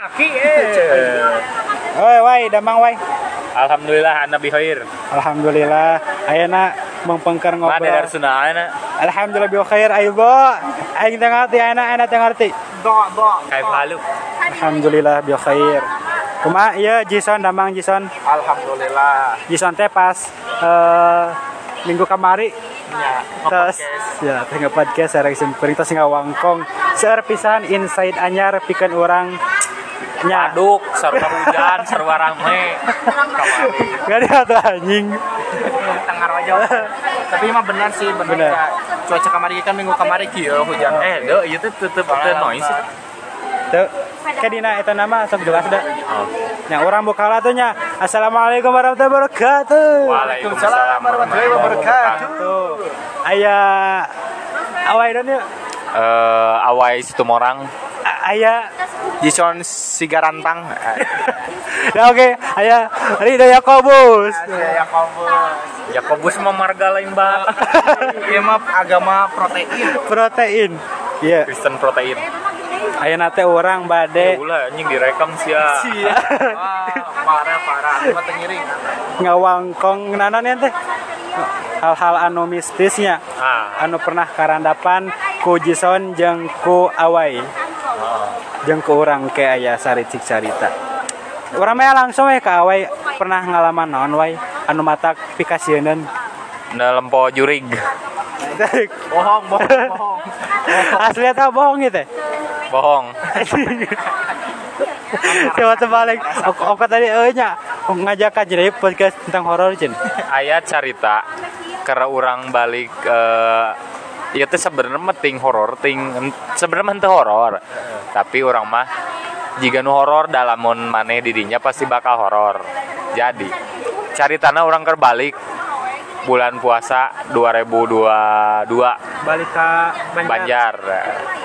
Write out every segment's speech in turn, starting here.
Aki eh. Oi, wai, damang wai. Alhamdulillah anda bikhair. Alhamdulillah. Ayeuna mengpengker Mana ngobrol. dari sunana? Alhamdulillah bi khair ayo bo. Aing teu ngarti ayeuna ayeuna teu ngarti. Do do. Kayak halu. Alhamdulillah bi khair. Kumaha ieu Jason damang Jason? Alhamdulillah. Jason teh pas eh minggu kamari Ya. Terus ya tengah podcast sareng simpering tos ngawangkong seueur pisan inside anyar pikeun urang nya Aduk, sarwa hujan, sarwa rame. Kamari. Gak ada tuh anjing. tengah aja tapi mah benar sih benar, Benar. Ya. cuaca kamari kan minggu kamari kieu hujan Eh, do ieu teh tetep teu noise. Tuh, kayak dina itu nama sok jelas dah. Oh. Yang orang buka tuh nya. Assalamualaikum warahmatullahi wabarakatuh. Waalaikumsalam warahmatullahi wabarakatuh. Tuh, ayah awai dan yuk. Eh, awai situ morang. A- Ayah, Jason Sigarantang ya oke, ayah Ridho Yakobus. ya kamu Yakobus mah marga lain ba. Ieu mah agama protein Protein. Iya, Kristen protein. ayah nate orang bade Ulah anjing direkam sia. Wah, parah parah Aku mah teu ngiring ngawangkong nanan ya teh. Hal-hal anu mistisnya. Ah, anu pernah karandapan ku Jason jeung ku Awai jeung ku urang ke aya saricik carita urang mah langsung we ka Awai. Pernah ngalaman naon wai? Anu matak pikasieun dalam po jurig. bohong bohong bohong. Asli eta bohong itu Bohong. coba terbalik. Aku, aku tadi nya ngajak ka jadi podcast tentang horor cen ayat cerita karena orang balik eh ya teh sebenarnya mah ting horor ting sebenarnya mah teu horor. Tapi orang mah jika nu horor dalam maneh didinya pasti bakal horor. Jadi caritana orang kerbalik bulan puasa 2022 balik ka Banjar.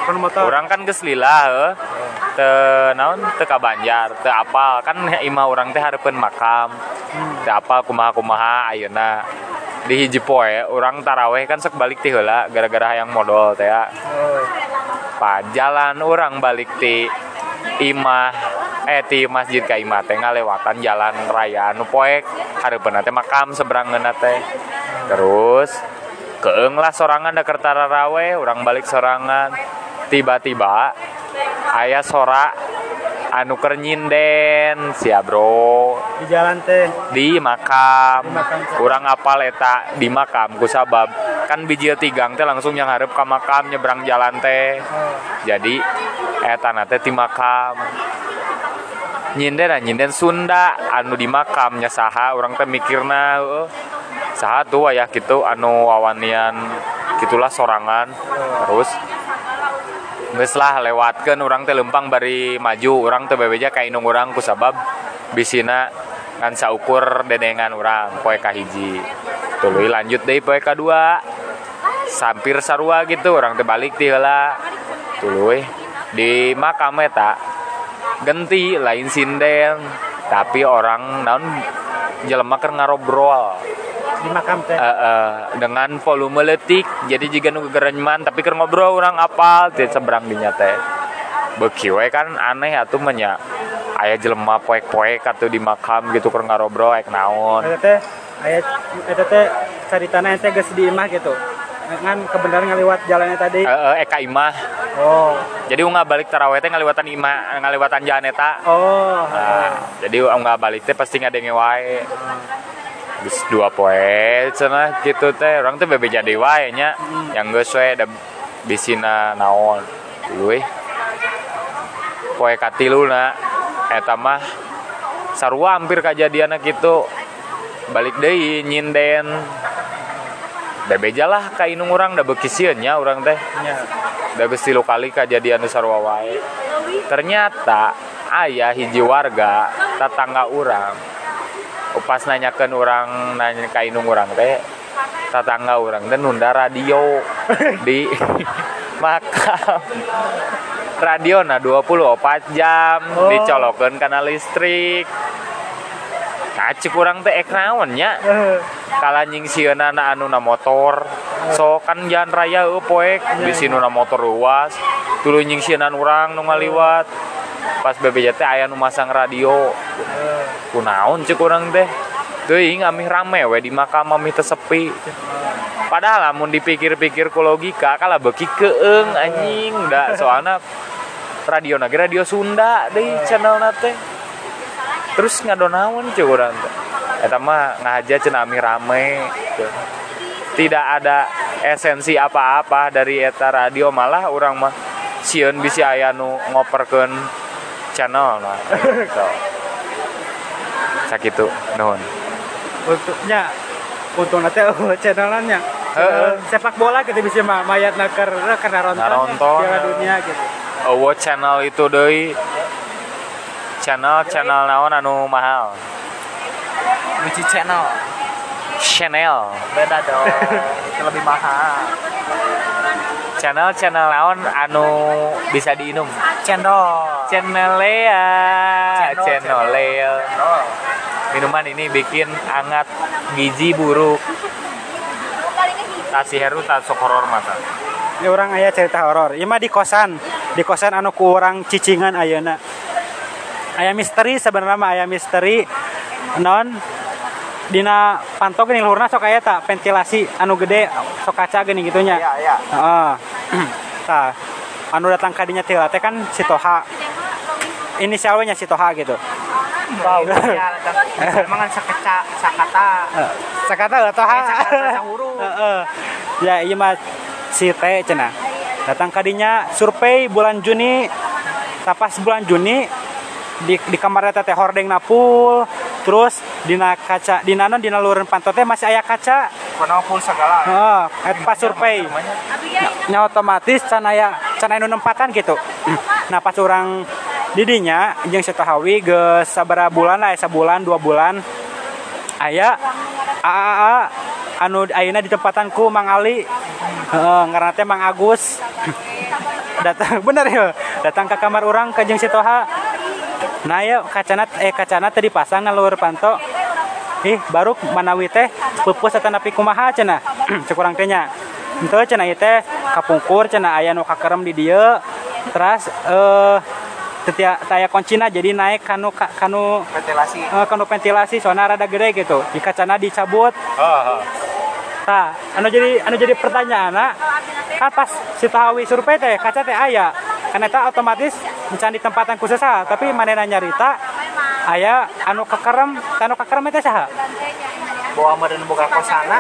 Motor. Orang kan geus lila heuh. Te naon? Teu ka Banjar teu apal. Kan imah orang teh hareupeun makam. Teu apal kumaha-kumaha ayeuna di hiji poe orang taraweh kan sek balik tihela gara-gara yang modal teh Pa jalan orang balik ti imah eh ti masjid ka imah teh ngalewatan jalan raya anu poek hareupna teh makam seberangeunna teh. Terus keeng lah sorangan da kertara rawe orang balik sorangan. Tiba-tiba ayah sorak anu keur nyinden sia bro. Di jalan teh. Di makam. Di makam. kurang apal eta di makam ku sabab. Kan biji tigang teh langsung yang harap ke makam nyebrang jalan teh. Jadi eta na teh di makam. Nyinden ah, nyinden Sunda anu di makamnya saha orang teh mikirna heueuh saha tuh aya gitu anu wawanian gitulah sorangan. Terus Geus lah lewatkeun urang teh lempang bari maju urang teh bebeja ka inung urang ku sabab bisina ngan saukur dedengan urang poe kahiji tuluy lanjut deui poe kadua sampir sarua gitu orang teh balik ti heula. Tuluy di makam eta genti lain sinden tapi orang naon jelema keur ngarobrol di makam teh. Eh, eh, dengan volume letik jadi jika nu gegerenman tapi keur ngobrol orang apal di seberang dinya teh. Beuki we kan aneh atuh menya aya jelema poek-poek atuh di makam gitu keur ngarobrol ek naon. Eta teh aya eta teh caritana teh geus di imah gitu. Ngan kebenaran ngaliwat jalannya tadi. Eh, eka imah. Oh. Jadi unggah balik taraweh teh ngaliwatan imah ngaliwatan jalan eta oh Nah, jadi unggah balik teh pasti ngadenge wae. Geus dua poe cenah gitu teh. Orang teh bebe jadi wae nya. Yang geus we da bisina naon. Dulu we poe katiluna. Eta mah sarua hampir kajadianna gitu balik deui nyinden. Bebeja lah ka inung urang da beuki sieun nya urang teh. Nya. Da geus tilu kali kajadian nu sarua wae. Ternyata ayah hiji warga tetangga orang pas nanyakan orang nanya ka inung orang teh tetangga orang teh nunda radio di makam. Radio na 24 jam Oh. dicolokeun kana listrik. Kacik kurang teh ek naon nya? Eh, kala nying sieuna na anu na motor. So kan jalan raya poek di sini na motor luas. Tuluy nying sieuna urang nu ngaliwat pas BPJT aya nu masang radio. Kunaon cek urang teh? Teuing amih rame we di makam amih teu sepi. Padahal lamun dipikir-pikir ku logika kala beuki keung anjing. Da soalna radio nage radio Sunda deui channel teh. Terus ngadonaon cek urang teh. Eta mah ngahaja cenah amih rame. Tidak ada esensi apa-apa dari eta radio malah orang mah sieun bisa aya nu ngoperkeun channel nah gitu. sakitu nuhun. Untuknya untung nanti channelannya. Heeh. sepak bola gitu bisa mah mayat naker karena ronton Naronton, Piala ya. dunia gitu. Eueuh channel itu deui. Channel channel naon anu mahal? Gucci channel. Channel. Beda dong itu lebih mahal channel channel naon? Anu bisa diinum? Cendol channel. Lea Channel, channel Lea minuman ini bikin hangat gizi buruk kasih heru tak sok horor mata. Ini orang ayah cerita horor. Ini mah di kosan. Di kosan anu ku orang cicingan ayeuna ayah misteri sebenarnya mah ayah misteri. Non dina pantok gini luhurna sok aya tak ventilasi anu gede sok kaca gini gitunya. Iya iya. Heeh. Tah, anu datang kadinya teh teh kan si Toha. Inisialnya si Toha gitu. wow ya emang kan sakeca sakata Sakata lah Toha. Eh, sakata Heeh. Ya iya mah si teh cenah. Datang kadinya survei bulan Juni. Tapas bulan Juni di di kamar teh hordeng napul terus dina kaca dina non dina lureun pantot teh masih aya kaca kono full segala eta pas survei. nya otomatis can aya can aya nu nempatan gitu. Nah pas orang didinya jeung Tohawi geus sabaraha bulan lah sabulan dua bulan aya AAA anu ayeuna di tempatanku Mang Ali. Ngaranna teh Mang Agus. Datang bener ya datang ke kamar orang ke jeung si Toha. Nah ya kacana eh kacana teh dipasang ngalur panto ih baru manawi teh? Pupus eta napi kumaha cenah cek urang teh nya. Henteu cenah ieu teh kapungkur cenah aya nu kakerem di dieu. Terus eh tetia taya kuncina jadi naik kanu ka- kanu ventilasi. eh, kanu ventilasi soalnya rada gede gitu. Di kacana dicabut. Nah, anu jadi anu jadi pertanyaan kan pas si tahawi survei teh kaca teh aya. Karena eta otomatis di tempatan khusus tapi manehna nyarita aya anu kekerem anu kekerem teh saha? Bawa meureun boga kosana.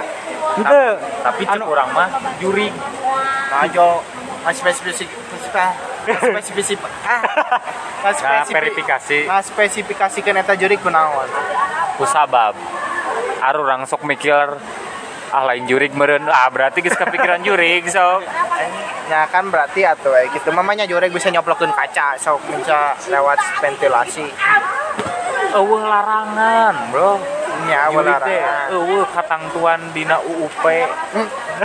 Henteu tapi anu urang mah jurig. Ngajo spesifik spesifik ah. Nah spesifik verifikasi. nah spesifikasikeun eta jurig kunaon? Kusabab. Arurang sok mikir ah lain jurig meren ah berarti geus kepikiran jurig sok. Ya kan berarti atuh eh gitu. Mamanya jurig bisa nyoplokeun kaca sok bisa lewat ventilasi. Eueuh larangan bro Nya jurig benar. teh eueuh katangtuan dina UUP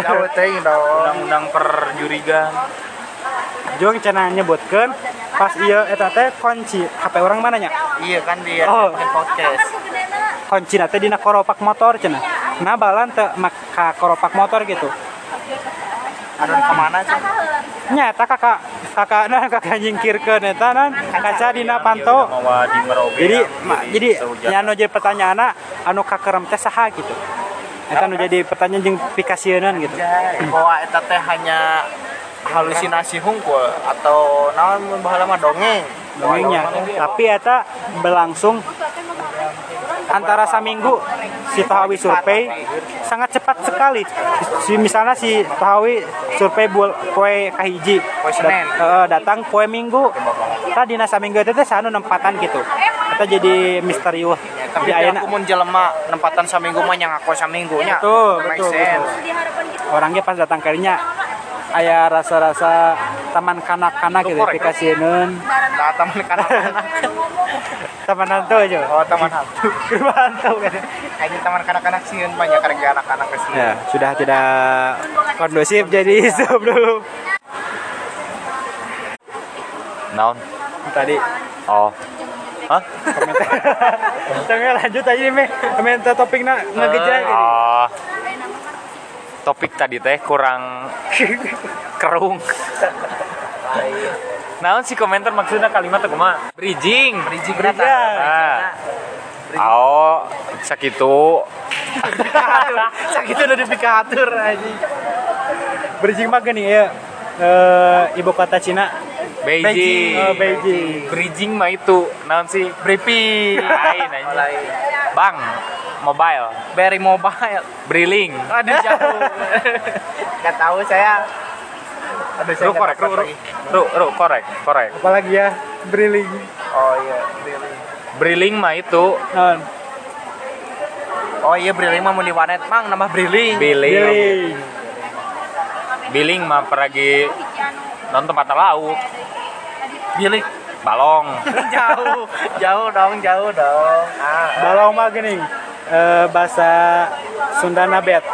Jauh teuing dong. undang-undang perjurigan jeung cenah nyebutkeun pas ieu eta teh kunci HP orang mana nya Iya kan dia Oh. podcast. kunci teh dina koropak motor cenah nah balan teu mak ka koropak motor gitu Aduh ke mana sih? nyata kakak kakak nah kakak nyingkirkeun eta nan kaca dina panto mawa di Merauke jadi ma- jadi nya anu jadi pertanyaan anu kakerem teh saha gitu. Eta anu jadi pertanyaan jeung pikasieun gitu. Bahwa eta teh hanya halusinasi hungkul atau naon mun baheula mah dongeng. dongengnya. Tapi eta berlangsung antara saminggu si Tahawi survei sangat cepat sekali si misalnya si Tahawi survei bul poe kahiji. Dat- eh, datang poe minggu tadi dina saminggu itu teh sanu nempatan gitu eta jadi misterius Tapi di ayeuna aku mun jelema nempatan saminggu mah nya ngako saminggunya. Betul, betul, sense. orangnya pas datang kalinya aya rasa-rasa taman kanak-kanak gitu korek. pikasieun Nah, teman kanak-kanak. tamanan tuh aja Oh, teman hantu. mantap kan Kayaknya teman kanak-kanak sih banyak karena anak-anak ke sini. ya sudah tidak kondusif jadi stop dulu naon? Tadi. Oh. Hah? Komentar Tengah lanjut aja nih. Komentar topiknya ngegeja gitu. oh. Topik tadi teh kurang kerung naon sih komentar maksudnya kalimat kumaha? Bridging. Bridging. Bridging. oh sakitu. Sakit udah dipikatur aja Bridging mah gini ya. Eh, ibu kota Cina. Beijing. Oh, Beijing. bridging mah itu naon sih? Briefing lain aja bang mobile. Very mobile. Brilling aduh jauh. Tahu saya aduh saya korek, ru, ru, lagi. ru, ru, korek, korek. Apalagi ya, Brilling. oh iya briefing Brilling mah itu Non. oh iya briefing mah mau di warnet mang nama briefing billing. Brilling. Billing mah pergi nonton tempat laut, bilik balong. jauh jauh dong jauh dong ah, Balong mah gini. Eh, bahasa Sundana bet.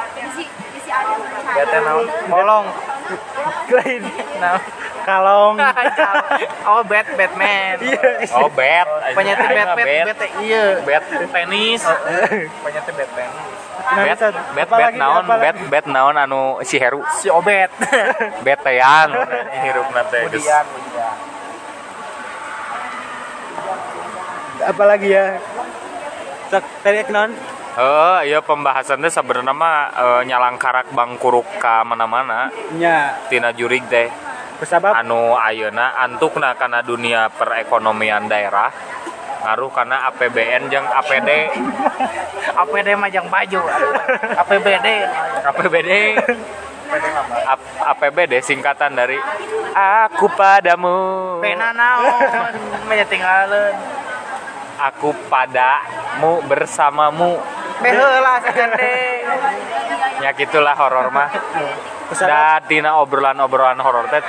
bete naon bolong Lain. nah Kalong. oh bat batman Iya. Oh, bet. penyakit Aing bat mah bat bet. bat iya Bet tenis. penyakit batman Nah, Bet, bet, bet naon, bet, bet naon anu si Heru. si obet Betean hirup nate geus. kemudian kemudian Apalagi ya. Sok tadi non. Heeh, iya pembahasan teh sebenarnya mah eh, nyalang karak bangkuruk ka mana-mana. Nya. tina jurig teh. Kusabab anu ayeuna antukna kana dunia perekonomian daerah. Ngaruh karena APBN jeung APD APD mah yang baju. APBD APBD A- APBD singkatan dari aku padamu. Pena naon? Menyetinggalin aku padamu bersamamu Beheula sagande ya gitulah horor mah. Da dina obrolan-obrolan horor teh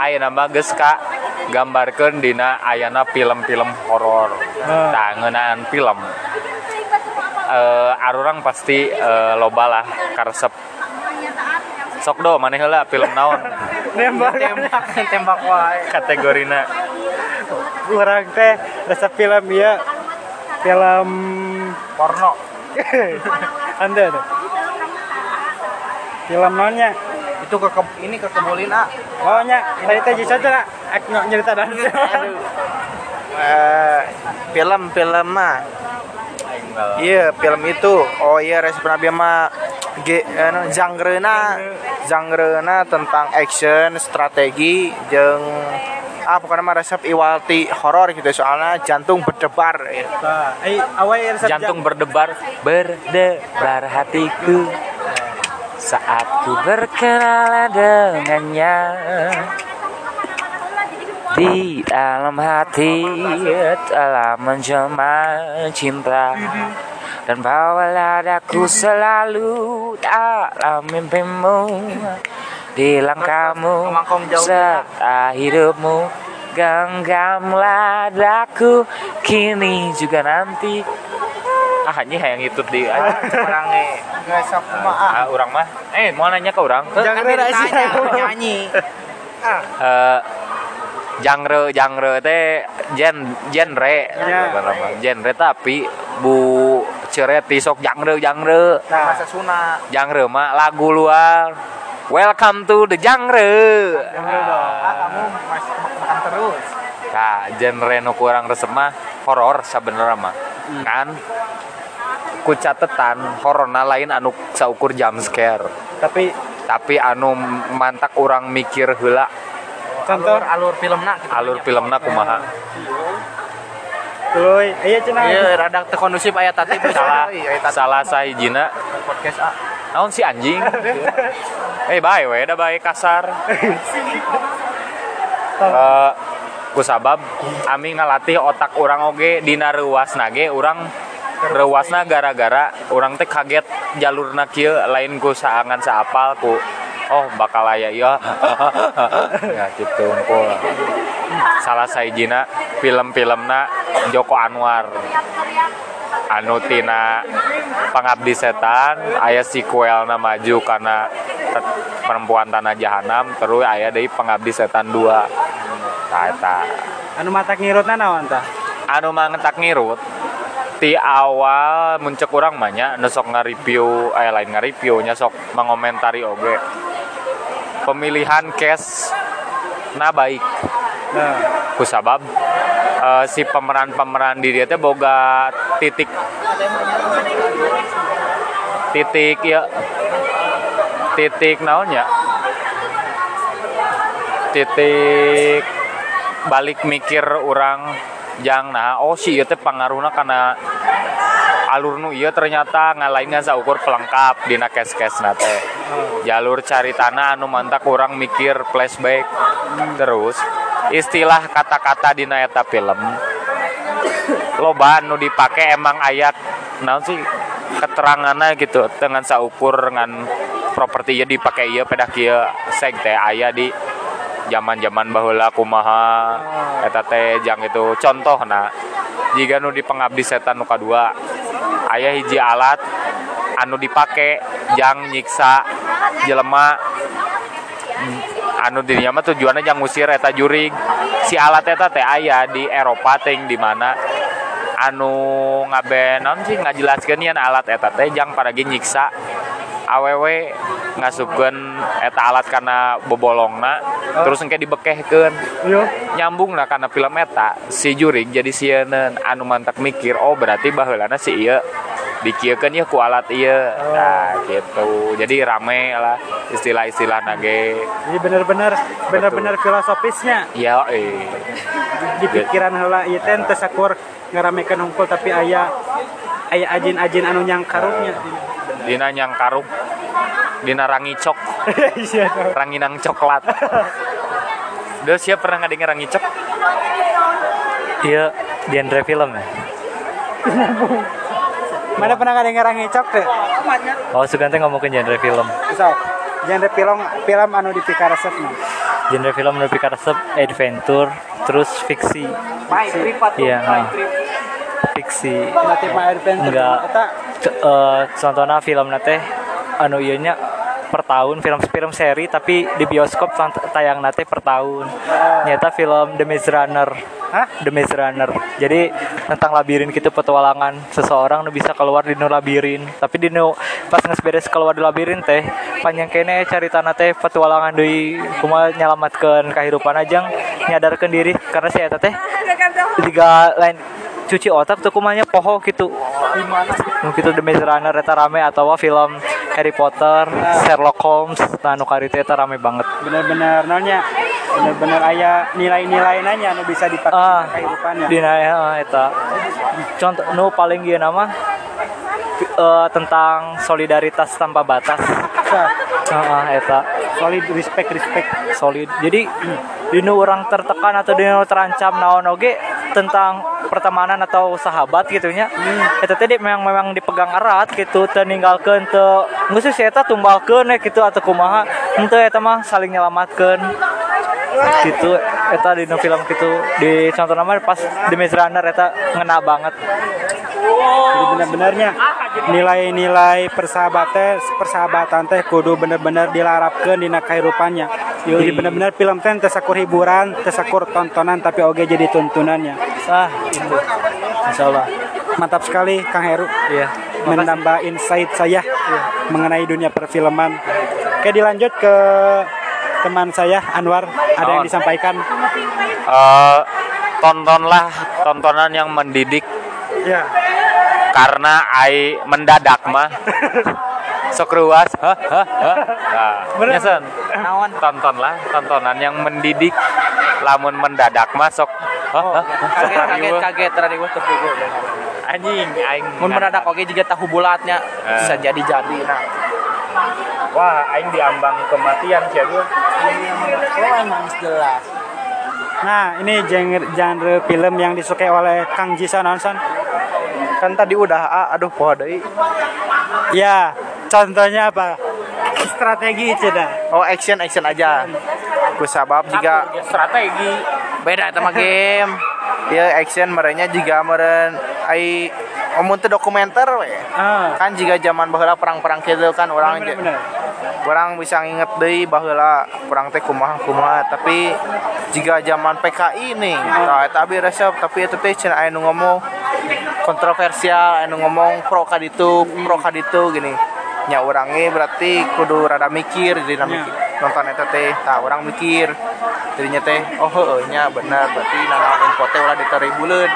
ayeuna mah geus ka gambarkeun dina ayana film-film horor. Hmm. ngeunaan film. Eh arurang pasti eh, loba lah karesep. Sok do maneh heula film naon? Nembak tembak. Tembak wae. Kategorina. Orang teh rasa film ya film porno anda tuh film nonnya itu ke ini ke kebulin ah oh nya. Teh jisa tuh ek nyok nyerita dan. Eh, film film mah iya film itu. Oh iya respon abi mah ge anu, genre-na genre-na tentang action strategi jeung ah pokoknya mah resep iwalti horor gitu soalnya jantung berdebar ya. nah awai resep jantung berdebar berdebar hatiku. Saat ku berkenalan dengannya di dalam hati telah menjelma cinta. Dan bawalah daku selalu dalam mimpimu di langkahmu Kemangkong jauh. serta hidupmu genggamlah daku kini juga nanti. Ah ini yang itu di sok kumaha ah, orang mah. Eh mau nanya ke orang? Jangan kan rahasia. ditanya nyanyi. Ah eh genre genre teh gen genre. Ya. genre tapi bu cereti sok genre genre. Nah. Genre mah lagu luar welcome to the genre. Ah kamu masih makan terus. Nah genre nu kurang resep mah horor sebenarnya mah. Kan? Ku catetan hororna lain anu saukur jump scare. Tapi tapi anu mantak orang mikir heula. Contoh? Alur alur filmna gitu alur filmna kumaha Tuloy, iya cina. iya rada teu kondusif aya tati salah aya tati salah sahijina podcast ah naon si anjing? Eh bae we da bae kasar. Eh, ku sabab ami ngalatih otak orang oge dina reuasna ge urang reuasna gara-gara orang teh kaget jalurna kieu lain ku saangan saapal ku oh bakal aya ieu ya gitu engko salah sahijina film-filmna Joko Anwar. Anu tina pengabdi setan aya sequelna maju karena perempuan tanah jahanam terus aya deui pengabdi setan 2 Tah eta. Anu mata ngirutna naon tah? anu mangetak ngirut ti awal muncul kurang banyak nesok nge-review eh lain nge-review nya sok mengomentari oge pemilihan case na baik Nah, kusabab eh, si pemeran-pemeran di dia teh boga titik. Titik ya. Titik naonnya? Titik balik mikir orang jang nah. Oh si ieu teh pangaruhna karena alur nu ieu ternyata ngalaingan saukur pelengkap dina kes-kes teh. Jalur cari tanah anu mantak orang mikir flashback. Terus istilah kata-kata dina eta film loba anu dipake emang ayat naon sih keterangannya gitu dengan saukur dengan propertinya dipakai iya pedak ieu seg teh aya di zaman-zaman baheula kumaha eta teh jang itu contoh nah jika nu di pengabdi setan nu kadua aya hiji alat anu dipake jang nyiksa jelema. Anu dinyama tujuannya jang ngusir eta jurig. Si alat eta teh aya di Eropa ting di mana. Anu ngabenon sih ngajelaskan alat eta teh jang paragi nyiksa. Awewe ngasupkeun eta alat karena bobolongna terus engke dibekehkeun. Iya. nyambung lah karena film eta si jurig jadi sieun anu mantak mikir oh berarti baheulana si ieu dikiekeun ya ku alat ieu. Nah gitu. Jadi rame lah istilah-istilah nage. Jadi bener-bener bener-bener filosofisnya ya eh. Di pikiran heula ieu teh teu sakur ngaramekeun hungkul tapi aya aya ajin-ajin anu nyang karungnya. Dina nyang karung dina rangi cok Iya. ranginang coklat Udah siap pernah ngedenger rangi cok? Iya, genre film ya. Mana pernah ngadenger ngicok teh? Oh, suka teh ngomongin genre film. So, genre film film anu dipikaresepna. Genre film lebih karesep adventure, terus fiksi. Iya, nah. Fiksi. Enggak. eh, contohnya film nate anu ieu nya per tahun film film seri tapi di bioskop tayang nate per tahun. Nyata film The Maze Runner. Hah? The Maze Runner. Jadi tentang labirin gitu petualangan seseorang nu bisa keluar di nu labirin. Tapi di nu pas geus beres keluar di labirin teh panjang kene carita teh petualangan deui kumaha nyelamatkeun kahirupan ajang nyadarkeun diri karena si eta teh tiga lain cuci otak tuh kumanya poho gitu nu gitu The Maze Runner eta rame atau film Harry Potter, Sherlock Holmes, nah nu kari teh eta rame banget. bener-bener naonnya bener-bener aya nilai-nilai nanya anu bisa dipakai Ah, di kehidupannya. Dina ya eta. Contoh nu paling ieu nama eh, tentang solidaritas tanpa batas. Heeh, eta solid respect respect solid. Jadi dinu orang tertekan atau dinu terancam naon oge tentang pertemanan atau sahabat gitunya. Eta teh di- memang memang dipegang erat gitu, teu geus sih eta tumbalkeun we gitu atau kumaha. Henteu eta mah saling nyelamatkeun. gitu eta di film gitu di contoh nama pas di Maze Runner eta ngena banget jadi bener-benernya nilai-nilai persahabatan persahabatan teh kudu bener-bener dilarapkeun dina kehidupannya jadi bener-bener film teh teu sakur hiburan teu sakur tontonan tapi oge jadi tuntunannya ah itu. Insya Allah. Mantap sekali Kang Heru. Iya menambah insight saya mengenai dunia perfilman. Oke dilanjut ke teman saya Anwar. Ada yang Naon? disampaikan? Eh, tontonlah tontonan yang mendidik. Ya karena ai mendadak mah. Sok ruas hah hah hah. Nah nyesen naon? Tontonlah tontonan yang mendidik. Lamun mendadak mah kaget riweuh. kaget. Tadi gue terpukul. Anjing aing mun mendadak oke juga tahu bulatnya Eh. bisa jadi jadi nah. Wah aing diambang kematian sih aduh emang jelas. Nah ini genre, genre film yang disukai oleh Kang Jisa Nonson kan tadi udah ah, aduh poho deui ya contohnya apa? Strategi itu dah. Oh action action aja sabab juga. strategi. Beda mah game. Ya action merenya juga meren. Ai omong teh dokumenter we. Ah. Kan jika zaman baheula perang-perang kieu kan orang bener, bener. orang bisa nginget deui baheula perang teh kumaha kumaha. Tapi jika zaman PKI nih. Nah eta abi resep tapi itu teh cenah aya nu ngomong kontroversial aya nu ngomong pro kaditu pro kaditu gini. Nya urangnya berarti kudu rada mikir dina mikir nonton eta teh tah orang mikir. Jadinya teh oh heueuh nya bener berarti nanaon info teh ulah diteribuleun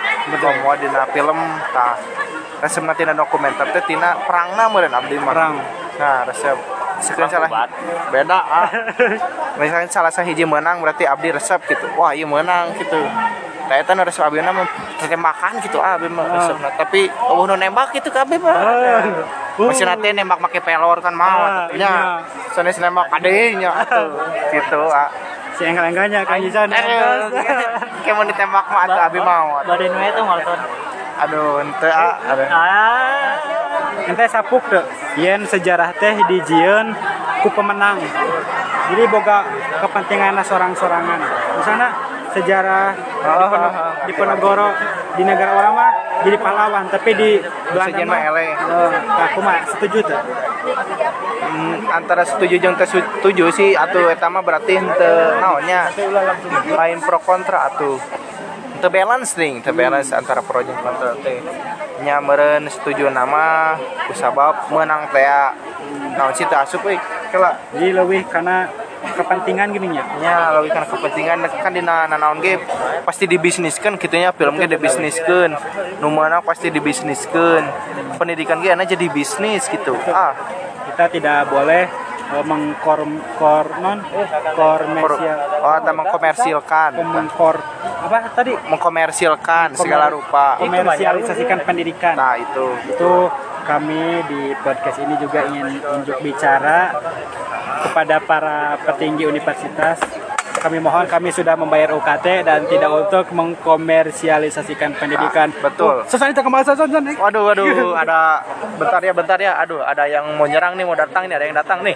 mau dina film tah resep tina dokumenter teh tina perangna meureun abdi mah. Perang. nah resep. Sekian salah. Beda ah. Misalnya salah sahiji menang berarti abdi resep gitu. Wah iya menang gitu eta nu resep abdi mah tembakan gitu ah abdi mah resepna tapi eueuh nu nembak gitu ka abdi mah. Masih nanti nembak pakai pelor kan mau Ah, nya. iya. sanes nembak adenya atuh gitu ah. Si enggal-enggalnya Kang Jisan. Aduh, kayak mau ditembak mah atuh abi mau badan we itu ngalton aduh ente ah ah. Ente sapuk tuh. Yen sejarah teh dijieun ku pemenang. Jadi boga kepentingan sorang-sorangan. Misalnya sejarah di, Oh, oh, oh. di Ponorogo di negara orang mah jadi pahlawan tapi di Belanda mah. Oh, nah, kumaha setuju tuh. Hmm, antara setuju jeung teu setuju sih atuh eta mah berarti henteu naonnya? Lain pro kontra atuh. Teu balance nih teu balance antara pro jeung kontra teh. Nya meureun setuju nama kusabab menang teh naon sih teu asup euy? Kela Jadi lebih karena kepentingan gini ya. nya leuwih kana kepentingan. Kan dina nanaon ge pasti dibisniskeun kitu nya film ge dibisniskeun. Nu meunang pasti dibisniskeun. Pendidikan ge ana jadi bisnis gitu. Ah. Kita tidak boleh eh, mengkor kor non komersial oh eta mengkomersilkan. Mengkor apa tadi? Mengkomersilkan segala rupa. Komersialisasikan pendidikan. nah itu. Itu kami di podcast ini juga ingin unjuk bicara kepada para petinggi universitas. Kami mohon kami sudah membayar UKT dan tidak untuk mengkomersialisasikan pendidikan. Nah, betul. Oh, kita kembali selesai. waduh waduh ada bentar ya bentar ya aduh ada yang mau nyerang nih mau datang nih ada yang datang nih